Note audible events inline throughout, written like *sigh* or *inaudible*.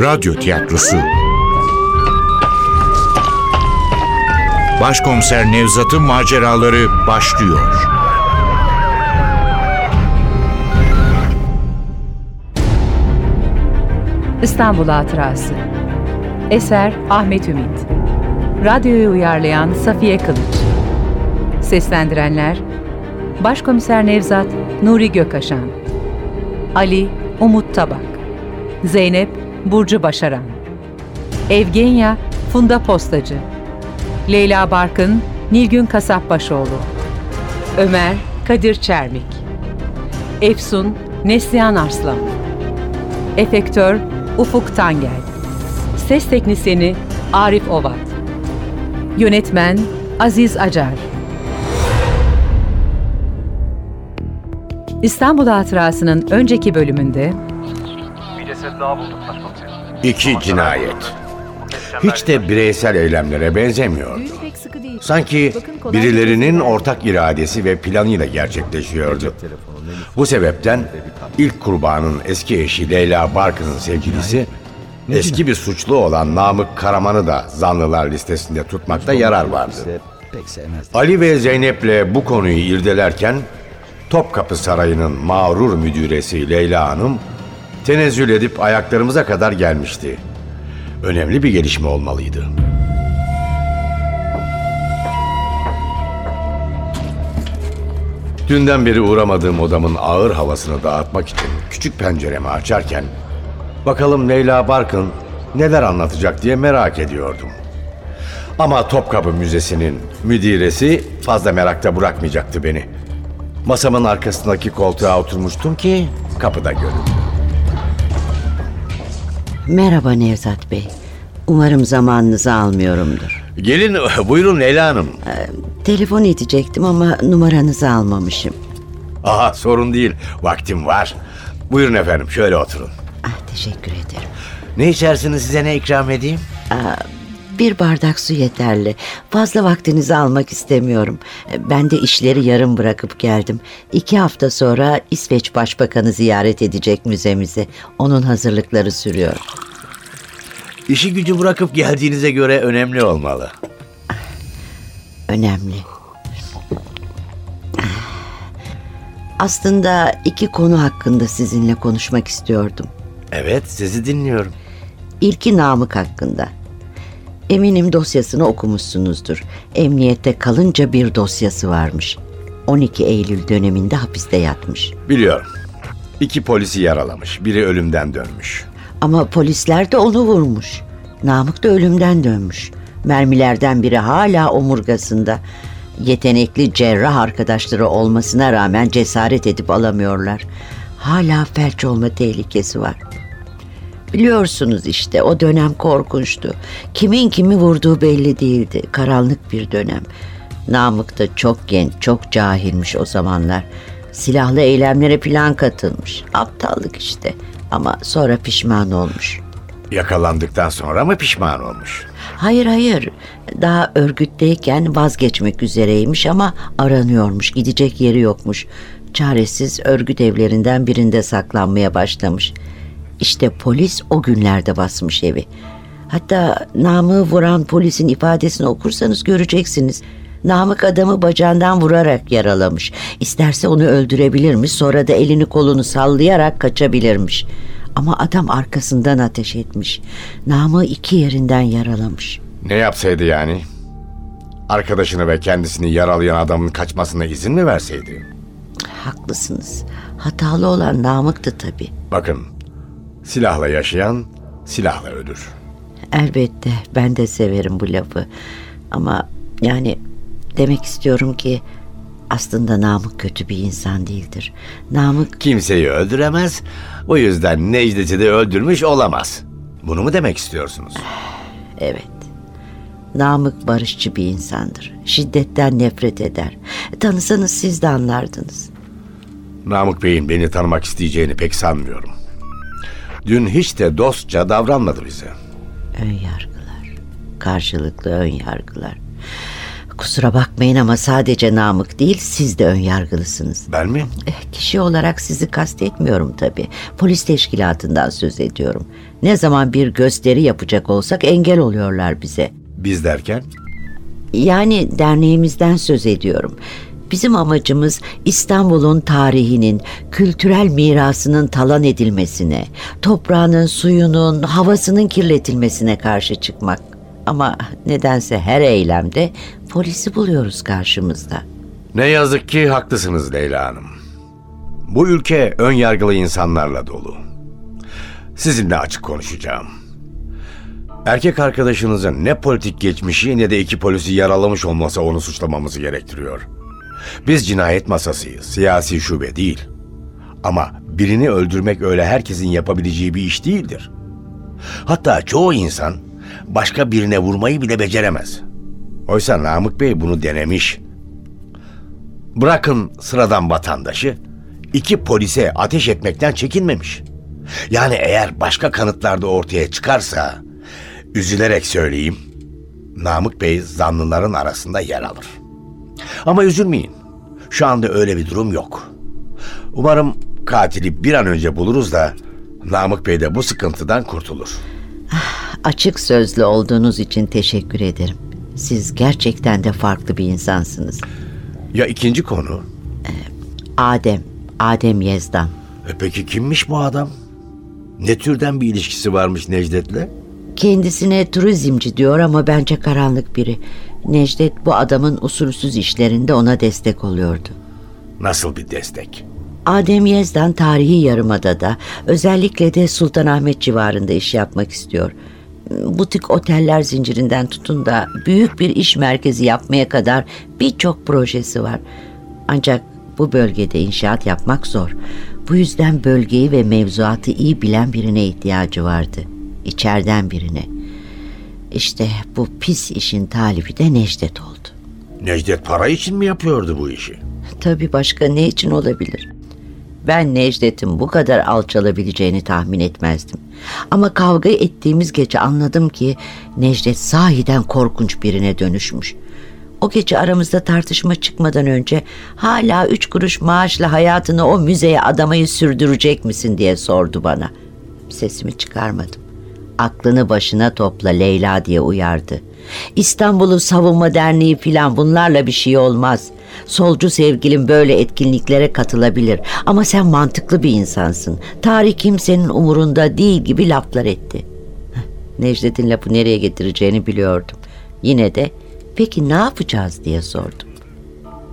Radyo tiyatrosu. Başkomiser Nevzat'ın maceraları başlıyor. İstanbul Hatırası. Eser Ahmet Ümit. Radyoyu uyarlayan Safiye Kılıç. Seslendirenler Başkomiser Nevzat Nuri Gökaşan Ali Umut Tabak Zeynep Burcu Başaran Evgenya Funda Postacı Leyla Barkın Nilgün Kasapbaşoğlu Ömer Kadir Çermik Efsun Neslihan Arslan Efektör Ufuk Tangel Ses Teknisini Arif Ovat Yönetmen Aziz Acar. İstanbul Hatırası'nın önceki bölümünde İki cinayet. Hiç de bireysel eylemlere benzemiyor. Sanki birilerinin ortak iradesi ve planıyla gerçekleşiyordu. Bu sebepten ilk kurbanın eski eşi Leyla Barkın'ın sevgilisi eski bir suçlu olan Namık Karaman'ı da zanlılar listesinde tutmakta yarar vardı. Ali ve Zeynep'le bu konuyu irdelerken Topkapı Sarayı'nın mağrur müdüresi Leyla Hanım tenezzül edip ayaklarımıza kadar gelmişti. Önemli bir gelişme olmalıydı. Dünden beri uğramadığım odamın ağır havasını dağıtmak için küçük penceremi açarken bakalım Leyla Barkın neler anlatacak diye merak ediyordum. Ama Topkapı Müzesi'nin müdiresi fazla merakta bırakmayacaktı beni. Masamın arkasındaki koltuğa oturmuştum ki kapıda göründü. Merhaba Nevzat Bey. Umarım zamanınızı almıyorumdur. Gelin buyurun Leyla Hanım. Telefon edecektim ama numaranızı almamışım. Aha sorun değil vaktim var. Buyurun efendim şöyle oturun. Ah, teşekkür ederim. Ne içersiniz size ne ikram edeyim? Bir bardak su yeterli. Fazla vaktinizi almak istemiyorum. Ben de işleri yarım bırakıp geldim. İki hafta sonra İsveç Başbakanı ziyaret edecek müzemizi. Onun hazırlıkları sürüyor. İşi gücü bırakıp geldiğinize göre önemli olmalı. Önemli. Aslında iki konu hakkında sizinle konuşmak istiyordum. Evet sizi dinliyorum. İlki Namık hakkında. Eminim dosyasını okumuşsunuzdur. Emniyette kalınca bir dosyası varmış. 12 Eylül döneminde hapiste yatmış. Biliyorum. İki polisi yaralamış. Biri ölümden dönmüş. Ama polisler de onu vurmuş. Namık da ölümden dönmüş. Mermilerden biri hala omurgasında. Yetenekli cerrah arkadaşları olmasına rağmen cesaret edip alamıyorlar. Hala felç olma tehlikesi var. Biliyorsunuz işte o dönem korkunçtu. Kimin kimi vurduğu belli değildi. Karanlık bir dönem. Namık da çok genç, çok cahilmiş o zamanlar. Silahlı eylemlere plan katılmış. Aptallık işte. Ama sonra pişman olmuş. Yakalandıktan sonra mı pişman olmuş? Hayır hayır. Daha örgütteyken vazgeçmek üzereymiş ama aranıyormuş. Gidecek yeri yokmuş. Çaresiz örgüt evlerinden birinde saklanmaya başlamış. İşte polis o günlerde basmış evi. Hatta Namık'ı vuran polisin ifadesini okursanız göreceksiniz. Namık adamı bacağından vurarak yaralamış. İsterse onu öldürebilirmiş sonra da elini kolunu sallayarak kaçabilirmiş. Ama adam arkasından ateş etmiş. Namık'ı iki yerinden yaralamış. Ne yapsaydı yani? Arkadaşını ve kendisini yaralayan adamın kaçmasına izin mi verseydi? Haklısınız. Hatalı olan Namık'tı tabii. Bakın, silahla yaşayan silahla ölür. Elbette ben de severim bu lafı. Ama yani demek istiyorum ki aslında Namık kötü bir insan değildir. Namık Kimseyi öldüremez, o yüzden Necdet'i de öldürmüş olamaz. Bunu mu demek istiyorsunuz? *sighs* evet. Namık barışçı bir insandır. Şiddetten nefret eder. Tanısanız siz de anlardınız. Namık Bey'in beni tanımak isteyeceğini pek sanmıyorum. Dün hiç de dostça davranmadı bize. Ön yargılar. Karşılıklı ön yargılar. Kusura bakmayın ama sadece Namık değil siz de ön yargılısınız. Ben mi? Eh, Kişi olarak sizi kastetmiyorum tabii. Polis teşkilatından söz ediyorum. Ne zaman bir gösteri yapacak olsak engel oluyorlar bize. Biz derken? Yani derneğimizden söz ediyorum. Bizim amacımız İstanbul'un tarihinin, kültürel mirasının talan edilmesine, toprağının, suyunun, havasının kirletilmesine karşı çıkmak. Ama nedense her eylemde polisi buluyoruz karşımızda. Ne yazık ki haklısınız Leyla Hanım. Bu ülke ön yargılı insanlarla dolu. Sizinle açık konuşacağım. Erkek arkadaşınızın ne politik geçmişi ne de iki polisi yaralamış olması onu suçlamamızı gerektiriyor. Biz cinayet masasıyız, siyasi şube değil. Ama birini öldürmek öyle herkesin yapabileceği bir iş değildir. Hatta çoğu insan başka birine vurmayı bile beceremez. Oysa Namık Bey bunu denemiş. Bırakın sıradan vatandaşı, iki polise ateş etmekten çekinmemiş. Yani eğer başka kanıtlarda ortaya çıkarsa, üzülerek söyleyeyim, Namık Bey zanlıların arasında yer alır. Ama üzülmeyin, şu anda öyle bir durum yok. Umarım katili bir an önce buluruz da Namık Bey de bu sıkıntıdan kurtulur. Açık sözlü olduğunuz için teşekkür ederim. Siz gerçekten de farklı bir insansınız. Ya ikinci konu? Adem, Adem Yezdan. E peki kimmiş bu adam? Ne türden bir ilişkisi varmış Necdet'le? Kendisine turizmci diyor ama bence karanlık biri. Necdet bu adamın usulsüz işlerinde ona destek oluyordu. Nasıl bir destek? Adem Yezdan tarihi yarımadada özellikle de Sultanahmet civarında iş yapmak istiyor. Butik oteller zincirinden tutun da büyük bir iş merkezi yapmaya kadar birçok projesi var. Ancak bu bölgede inşaat yapmak zor. Bu yüzden bölgeyi ve mevzuatı iyi bilen birine ihtiyacı vardı. İçeriden birine. İşte bu pis işin talibi de Necdet oldu. Necdet para için mi yapıyordu bu işi? Tabii başka ne için olabilir? Ben Necdet'in bu kadar alçalabileceğini tahmin etmezdim. Ama kavga ettiğimiz gece anladım ki Necdet sahiden korkunç birine dönüşmüş. O gece aramızda tartışma çıkmadan önce hala üç kuruş maaşla hayatını o müzeye adamayı sürdürecek misin diye sordu bana. Sesimi çıkarmadım. Aklını başına topla Leyla diye uyardı. İstanbul'un Savunma Derneği filan bunlarla bir şey olmaz. Solcu sevgilim böyle etkinliklere katılabilir ama sen mantıklı bir insansın. Tarih kimsenin umurunda değil gibi laflar etti. Necdet'in lafı nereye getireceğini biliyordum. Yine de peki ne yapacağız diye sordum.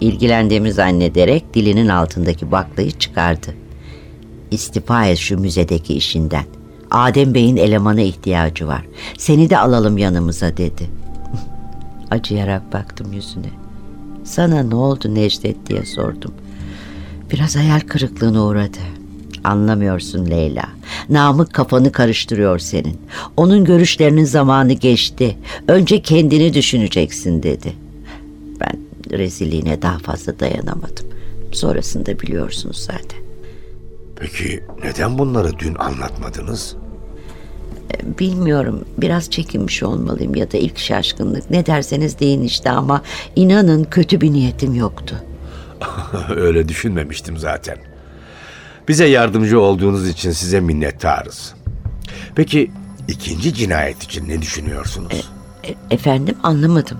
İlgilendiğimi zannederek dilinin altındaki baklayı çıkardı. İstifa et şu müzedeki işinden. Adem Bey'in elemana ihtiyacı var. Seni de alalım yanımıza dedi. *laughs* Acıyarak baktım yüzüne. Sana ne oldu Necdet diye sordum. Biraz hayal kırıklığına uğradı. Anlamıyorsun Leyla. Namık kafanı karıştırıyor senin. Onun görüşlerinin zamanı geçti. Önce kendini düşüneceksin dedi. Ben rezilliğine daha fazla dayanamadım. Sonrasında biliyorsunuz zaten. Peki neden bunları dün anlatmadınız? Bilmiyorum biraz çekinmiş olmalıyım ya da ilk şaşkınlık ne derseniz deyin işte ama inanın kötü bir niyetim yoktu. *laughs* Öyle düşünmemiştim zaten. Bize yardımcı olduğunuz için size minnettarız. Peki ikinci cinayet için ne düşünüyorsunuz? E- efendim anlamadım.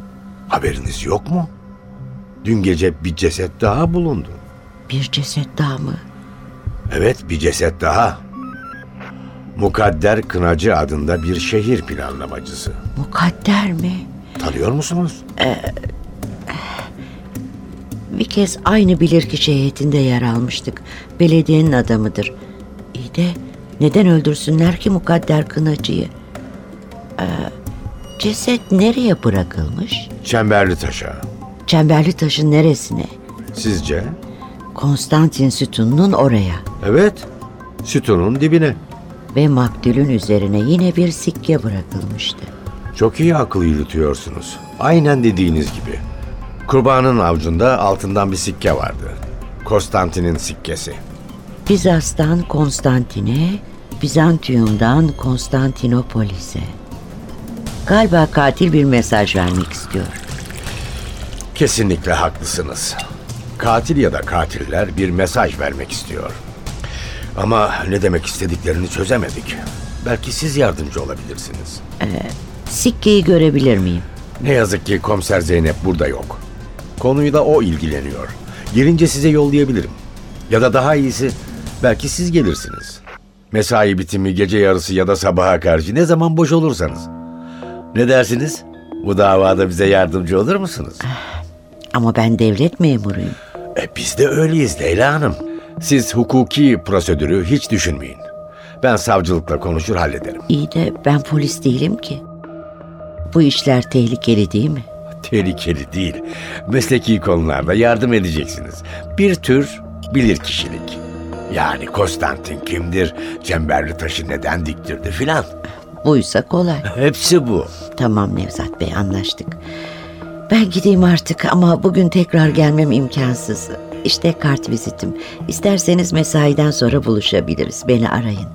Haberiniz yok mu? Dün gece bir ceset daha bulundu. Bir ceset daha mı? Evet bir ceset daha. Mukadder Kınacı adında bir şehir planlamacısı. Mukadder mi? Tanıyor musunuz? Bir kez aynı bilirkişi heyetinde yer almıştık. Belediyenin adamıdır. İyi de neden öldürsünler ki Mukadder Kınacı'yı? Ee, ceset nereye bırakılmış? Çemberli Taş'a. Çemberli taşın neresine? Sizce? Konstantin sütununun oraya. Evet. Sütunun dibine. Ve maktulün üzerine yine bir sikke bırakılmıştı. Çok iyi akıl yürütüyorsunuz. Aynen dediğiniz gibi. Kurbanın avucunda altından bir sikke vardı. Konstantin'in sikkesi. Bizans'tan Konstantin'e, Bizantium'dan Konstantinopolis'e. Galiba katil bir mesaj vermek istiyor. Kesinlikle haklısınız. Katil ya da katiller bir mesaj vermek istiyor. Ama ne demek istediklerini çözemedik. Belki siz yardımcı olabilirsiniz. Sikkeyi görebilir miyim? Ne yazık ki komiser Zeynep burada yok. Konuyu da o ilgileniyor. Gelince size yollayabilirim. Ya da daha iyisi belki siz gelirsiniz. Mesai bitimi gece yarısı ya da sabaha karşı ne zaman boş olursanız. Ne dersiniz? Bu davada bize yardımcı olur musunuz? Ama ben devlet memuruyum. E biz de öyleyiz Leyla Hanım. Siz hukuki prosedürü hiç düşünmeyin. Ben savcılıkla konuşur hallederim. İyi de ben polis değilim ki. Bu işler tehlikeli değil mi? Tehlikeli değil. Mesleki konularda yardım edeceksiniz. Bir tür bilir kişilik. Yani Konstantin kimdir, Cemberli taşı neden diktirdi filan. Buysa kolay. Hepsi bu. Tamam Nevzat Bey anlaştık. Ben gideyim artık ama bugün tekrar gelmem imkansız. İşte kart vizitim. İsterseniz mesaiden sonra buluşabiliriz. Beni arayın.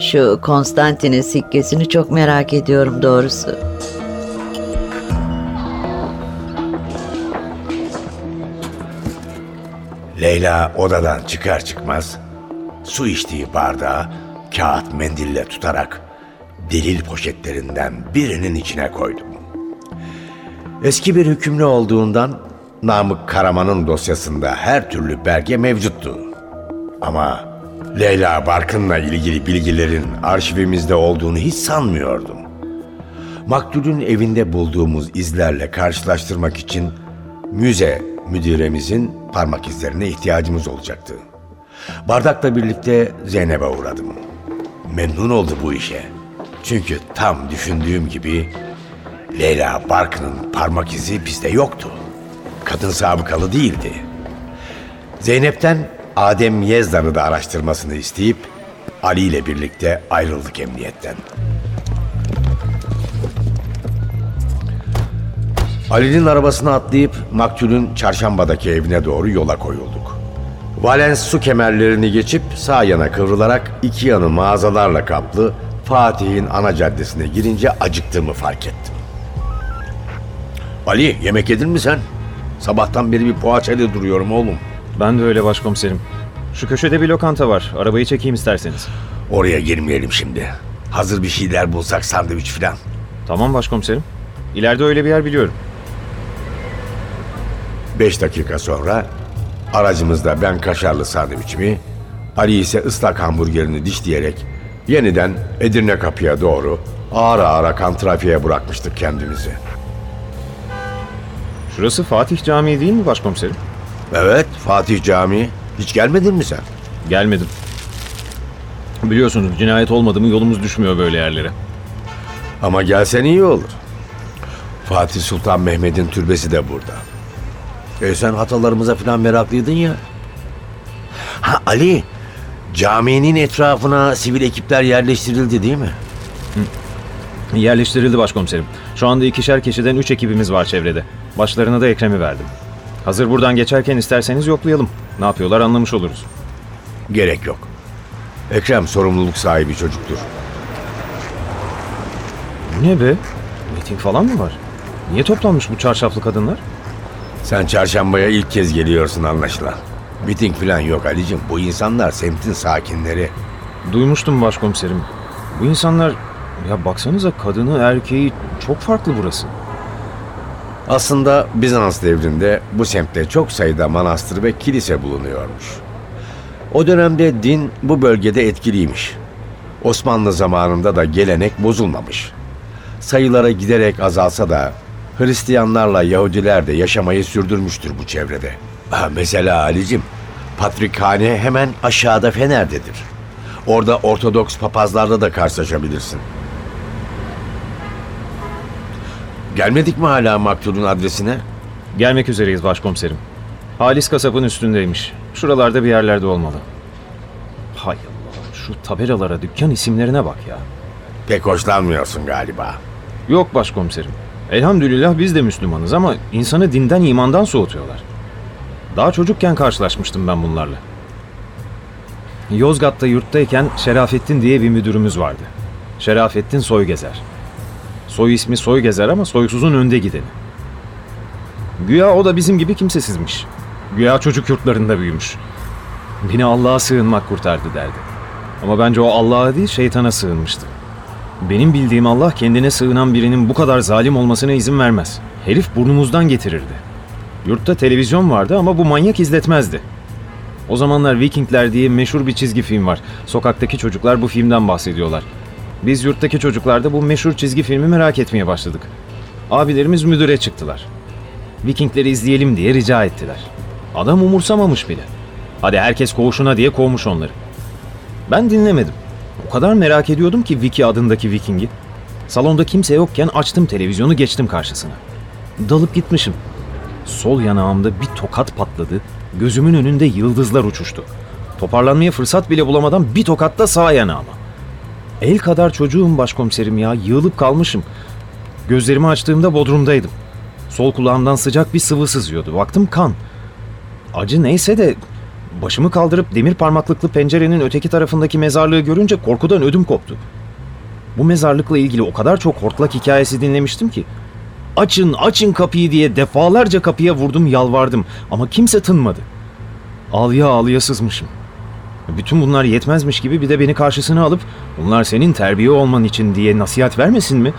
Şu Konstantin'in sikkesini çok merak ediyorum doğrusu. Leyla odadan çıkar çıkmaz su içtiği bardağı kağıt mendille tutarak delil poşetlerinden birinin içine koydum. Eski bir hükümlü olduğundan Namık Karaman'ın dosyasında her türlü belge mevcuttu. Ama Leyla Barkın'la ilgili bilgilerin arşivimizde olduğunu hiç sanmıyordum. Maktulün evinde bulduğumuz izlerle karşılaştırmak için müze müdüremizin parmak izlerine ihtiyacımız olacaktı. Bardakla birlikte Zeynep'e uğradım. Memnun oldu bu işe. Çünkü tam düşündüğüm gibi Leyla Barkın'ın parmak izi bizde yoktu. Kadın sabıkalı değildi. Zeynep'ten Adem Yezdan'ı da araştırmasını isteyip Ali ile birlikte ayrıldık emniyetten. Ali'nin arabasına atlayıp maktulün çarşambadaki evine doğru yola koyulduk. Valens su kemerlerini geçip sağ yana kıvrılarak iki yanı mağazalarla kaplı Fatih'in ana caddesine girince acıktığımı fark ettim. Ali yemek yedin mi sen? Sabahtan beri bir poğaçayla duruyorum oğlum. Ben de öyle başkomiserim. Şu köşede bir lokanta var. Arabayı çekeyim isterseniz. Oraya girmeyelim şimdi. Hazır bir şeyler bulsak sandviç falan. Tamam başkomiserim. İleride öyle bir yer biliyorum. Beş dakika sonra aracımızda ben kaşarlı sandviçimi, Ali ise ıslak hamburgerini dişleyerek yeniden Edirne kapıya doğru ağır ağır akan trafiğe bırakmıştık kendimizi. Şurası Fatih Camii değil mi başkomiserim? Evet Fatih Camii. Hiç gelmedin mi sen? Gelmedim. Biliyorsunuz cinayet olmadı mı yolumuz düşmüyor böyle yerlere. Ama gelsen iyi olur. Fatih Sultan Mehmet'in türbesi de burada. E sen atalarımıza falan meraklıydın ya. Ha Ali, caminin etrafına sivil ekipler yerleştirildi değil mi? Yerleştirildi başkomiserim. Şu anda ikişer kişiden üç ekibimiz var çevrede. Başlarına da Ekrem'i verdim. Hazır buradan geçerken isterseniz yoklayalım. Ne yapıyorlar anlamış oluruz. Gerek yok. Ekrem sorumluluk sahibi çocuktur. Bu ne be? Miting falan mı var? Niye toplanmış bu çarşaflı kadınlar? Sen çarşambaya ilk kez geliyorsun anlaşılan. Miting falan yok Ali'cim. Bu insanlar semtin sakinleri. Duymuştum başkomiserim. Bu insanlar... Ya baksanıza kadını erkeği çok farklı burası. Aslında Bizans devrinde bu semtte çok sayıda manastır ve kilise bulunuyormuş. O dönemde din bu bölgede etkiliymiş. Osmanlı zamanında da gelenek bozulmamış. Sayılara giderek azalsa da Hristiyanlarla Yahudiler de yaşamayı sürdürmüştür bu çevrede. Mesela Ali'cim, Patrikhane hemen aşağıda Fener'dedir. Orada Ortodoks papazlarla da karşılaşabilirsin. Gelmedik mi hala maktulun adresine? Gelmek üzereyiz başkomiserim. Halis kasabın üstündeymiş. Şuralarda bir yerlerde olmalı. Hay Allah şu tabelalara dükkan isimlerine bak ya. Pek hoşlanmıyorsun galiba. Yok başkomiserim. Elhamdülillah biz de Müslümanız ama insanı dinden imandan soğutuyorlar. Daha çocukken karşılaşmıştım ben bunlarla. Yozgat'ta yurttayken Şerafettin diye bir müdürümüz vardı. Şerafettin Soygezer. Soy ismi Soygezer ama soysuzun önde gideni. Güya o da bizim gibi kimsesizmiş. Güya çocuk yurtlarında büyümüş. Beni Allah'a sığınmak kurtardı derdi. Ama bence o Allah'a değil şeytana sığınmıştı. Benim bildiğim Allah kendine sığınan birinin bu kadar zalim olmasına izin vermez. Herif burnumuzdan getirirdi. Yurtta televizyon vardı ama bu manyak izletmezdi. O zamanlar Vikingler diye meşhur bir çizgi film var. Sokaktaki çocuklar bu filmden bahsediyorlar. Biz yurttaki çocuklar da bu meşhur çizgi filmi merak etmeye başladık. Abilerimiz müdüre çıktılar. Vikingleri izleyelim diye rica ettiler. Adam umursamamış bile. Hadi herkes koğuşuna diye kovmuş onları. Ben dinlemedim. O kadar merak ediyordum ki Viki adındaki Viking'i. Salonda kimse yokken açtım televizyonu geçtim karşısına. Dalıp gitmişim. Sol yanağımda bir tokat patladı. Gözümün önünde yıldızlar uçuştu. Toparlanmaya fırsat bile bulamadan bir tokat da sağ yanağıma. El kadar çocuğum başkomiserim ya. Yığılıp kalmışım. Gözlerimi açtığımda bodrumdaydım. Sol kulağımdan sıcak bir sıvı sızıyordu. Baktım kan. Acı neyse de başımı kaldırıp demir parmaklıklı pencerenin öteki tarafındaki mezarlığı görünce korkudan ödüm koptu. Bu mezarlıkla ilgili o kadar çok hortlak hikayesi dinlemiştim ki. Açın, açın kapıyı diye defalarca kapıya vurdum, yalvardım ama kimse tınmadı. Ağlıya ağlıya sızmışım. Bütün bunlar yetmezmiş gibi bir de beni karşısına alıp bunlar senin terbiye olman için diye nasihat vermesin mi?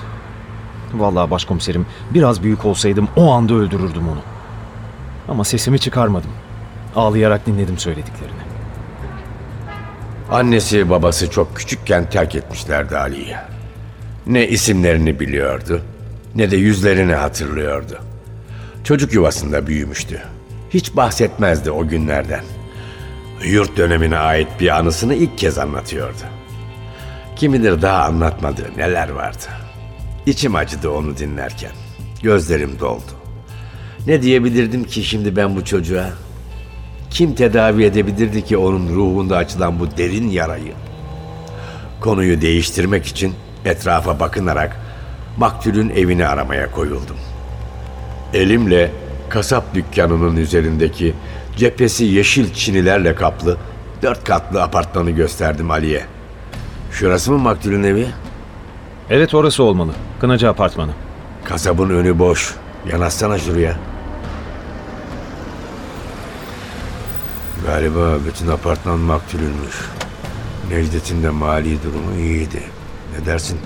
Vallahi başkomiserim biraz büyük olsaydım o anda öldürürdüm onu. Ama sesimi çıkarmadım. Ağlayarak dinledim söylediklerini. Annesi babası çok küçükken terk etmişlerdi Ali'yi. Ne isimlerini biliyordu ne de yüzlerini hatırlıyordu. Çocuk yuvasında büyümüştü. Hiç bahsetmezdi o günlerden. Yurt dönemine ait bir anısını ilk kez anlatıyordu. Kim daha anlatmadığı neler vardı. İçim acıdı onu dinlerken. Gözlerim doldu. Ne diyebilirdim ki şimdi ben bu çocuğa? Kim tedavi edebilirdi ki onun ruhunda açılan bu derin yarayı? Konuyu değiştirmek için etrafa bakınarak maktulün evini aramaya koyuldum. Elimle kasap dükkanının üzerindeki cephesi yeşil çinilerle kaplı dört katlı apartmanı gösterdim Ali'ye. Şurası mı maktulün evi? Evet orası olmalı. Kınacı apartmanı. Kasabın önü boş. Yanaşsana şuraya. Galiba bütün apartman maktulünmüş. Necdet'in de mali durumu iyiydi. Ne dersin?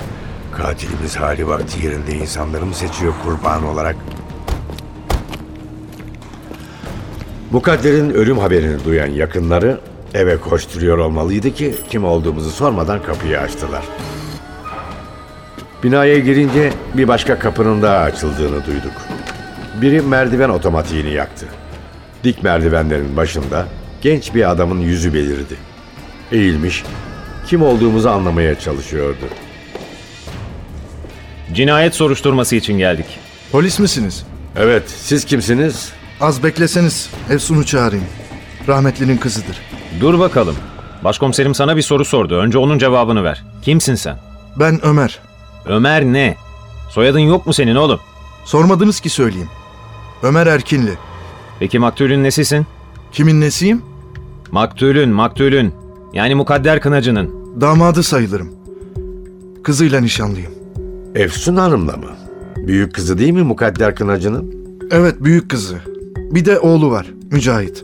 Katilimiz hali vakti yerinde insanları mı seçiyor kurban olarak? Mukadder'in ölüm haberini duyan yakınları eve koşturuyor olmalıydı ki kim olduğumuzu sormadan kapıyı açtılar. Binaya girince bir başka kapının daha açıldığını duyduk. Biri merdiven otomatiğini yaktı. Dik merdivenlerin başında genç bir adamın yüzü belirdi. Eğilmiş, kim olduğumuzu anlamaya çalışıyordu. Cinayet soruşturması için geldik. Polis misiniz? Evet, siz kimsiniz? Az bekleseniz Efsun'u çağırayım. Rahmetlinin kızıdır. Dur bakalım. Başkomiserim sana bir soru sordu. Önce onun cevabını ver. Kimsin sen? Ben Ömer. Ömer ne? Soyadın yok mu senin oğlum? Sormadınız ki söyleyeyim. Ömer Erkinli. Peki maktulün nesisin? Kimin nesiyim? Maktulün, maktulün. Yani mukadder kınacının. Damadı sayılırım. Kızıyla nişanlıyım. Efsun Hanım'la mı? Büyük kızı değil mi Mukadder Kınacı'nın? Evet büyük kızı. Bir de oğlu var Mücahit.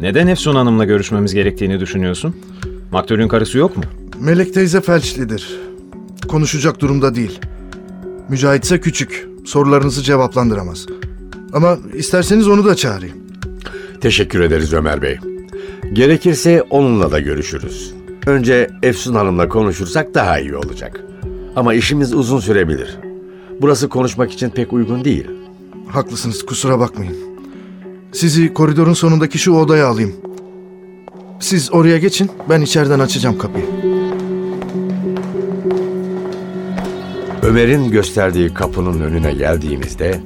Neden Efsun Hanım'la görüşmemiz gerektiğini düşünüyorsun? Maktulün karısı yok mu? Melek teyze felçlidir. Konuşacak durumda değil. Mücahit ise küçük. Sorularınızı cevaplandıramaz. Ama isterseniz onu da çağırayım. Teşekkür ederiz Ömer Bey. Gerekirse onunla da görüşürüz. Önce Efsun Hanım'la konuşursak daha iyi olacak. Ama işimiz uzun sürebilir. Burası konuşmak için pek uygun değil. Haklısınız kusura bakmayın. Sizi koridorun sonundaki şu odaya alayım. Siz oraya geçin ben içeriden açacağım kapıyı. Ömer'in gösterdiği kapının önüne geldiğimizde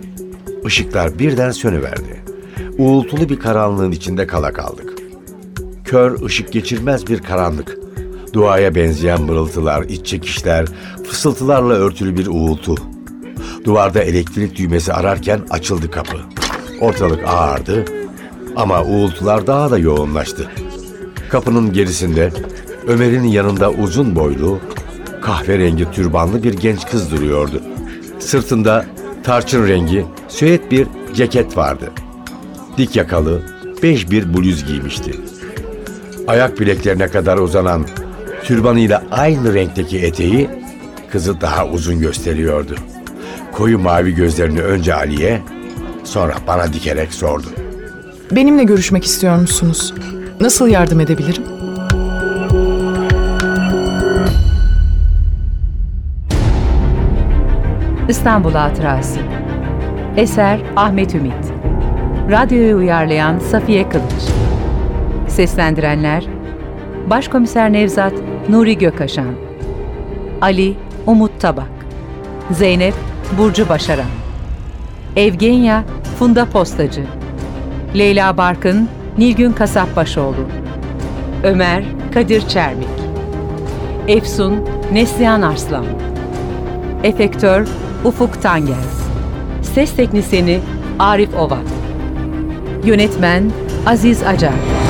ışıklar birden sönüverdi. Uğultulu bir karanlığın içinde kala kaldık. Kör, ışık geçirmez bir karanlık. Duaya benzeyen mırıltılar, iç çekişler, fısıltılarla örtülü bir uğultu. Duvarda elektrik düğmesi ararken açıldı kapı. Ortalık ağardı ama uğultular daha da yoğunlaştı. Kapının gerisinde Ömer'in yanında uzun boylu, kahverengi türbanlı bir genç kız duruyordu. Sırtında tarçın rengi, süet bir ceket vardı. Dik yakalı, bej bir bluz giymişti. Ayak bileklerine kadar uzanan türbanıyla aynı renkteki eteği kızı daha uzun gösteriyordu. Koyu mavi gözlerini önce Ali'ye, sonra bana dikerek sordu. Benimle görüşmek istiyor musunuz? Nasıl yardım edebilirim? İstanbul Hatırası Eser Ahmet Ümit Radyoyu uyarlayan Safiye Kılıç Seslendirenler Başkomiser Nevzat Nuri Gökaşan Ali Umut Tabak Zeynep Burcu Başaran Evgenya Funda Postacı. Leyla Barkın Nilgün Kasapbaşoğlu. Ömer Kadir Çermik. Efsun Neslihan Arslan. Efektör Ufuk Tangel. Ses Teknisini Arif Ovat Yönetmen Aziz Acar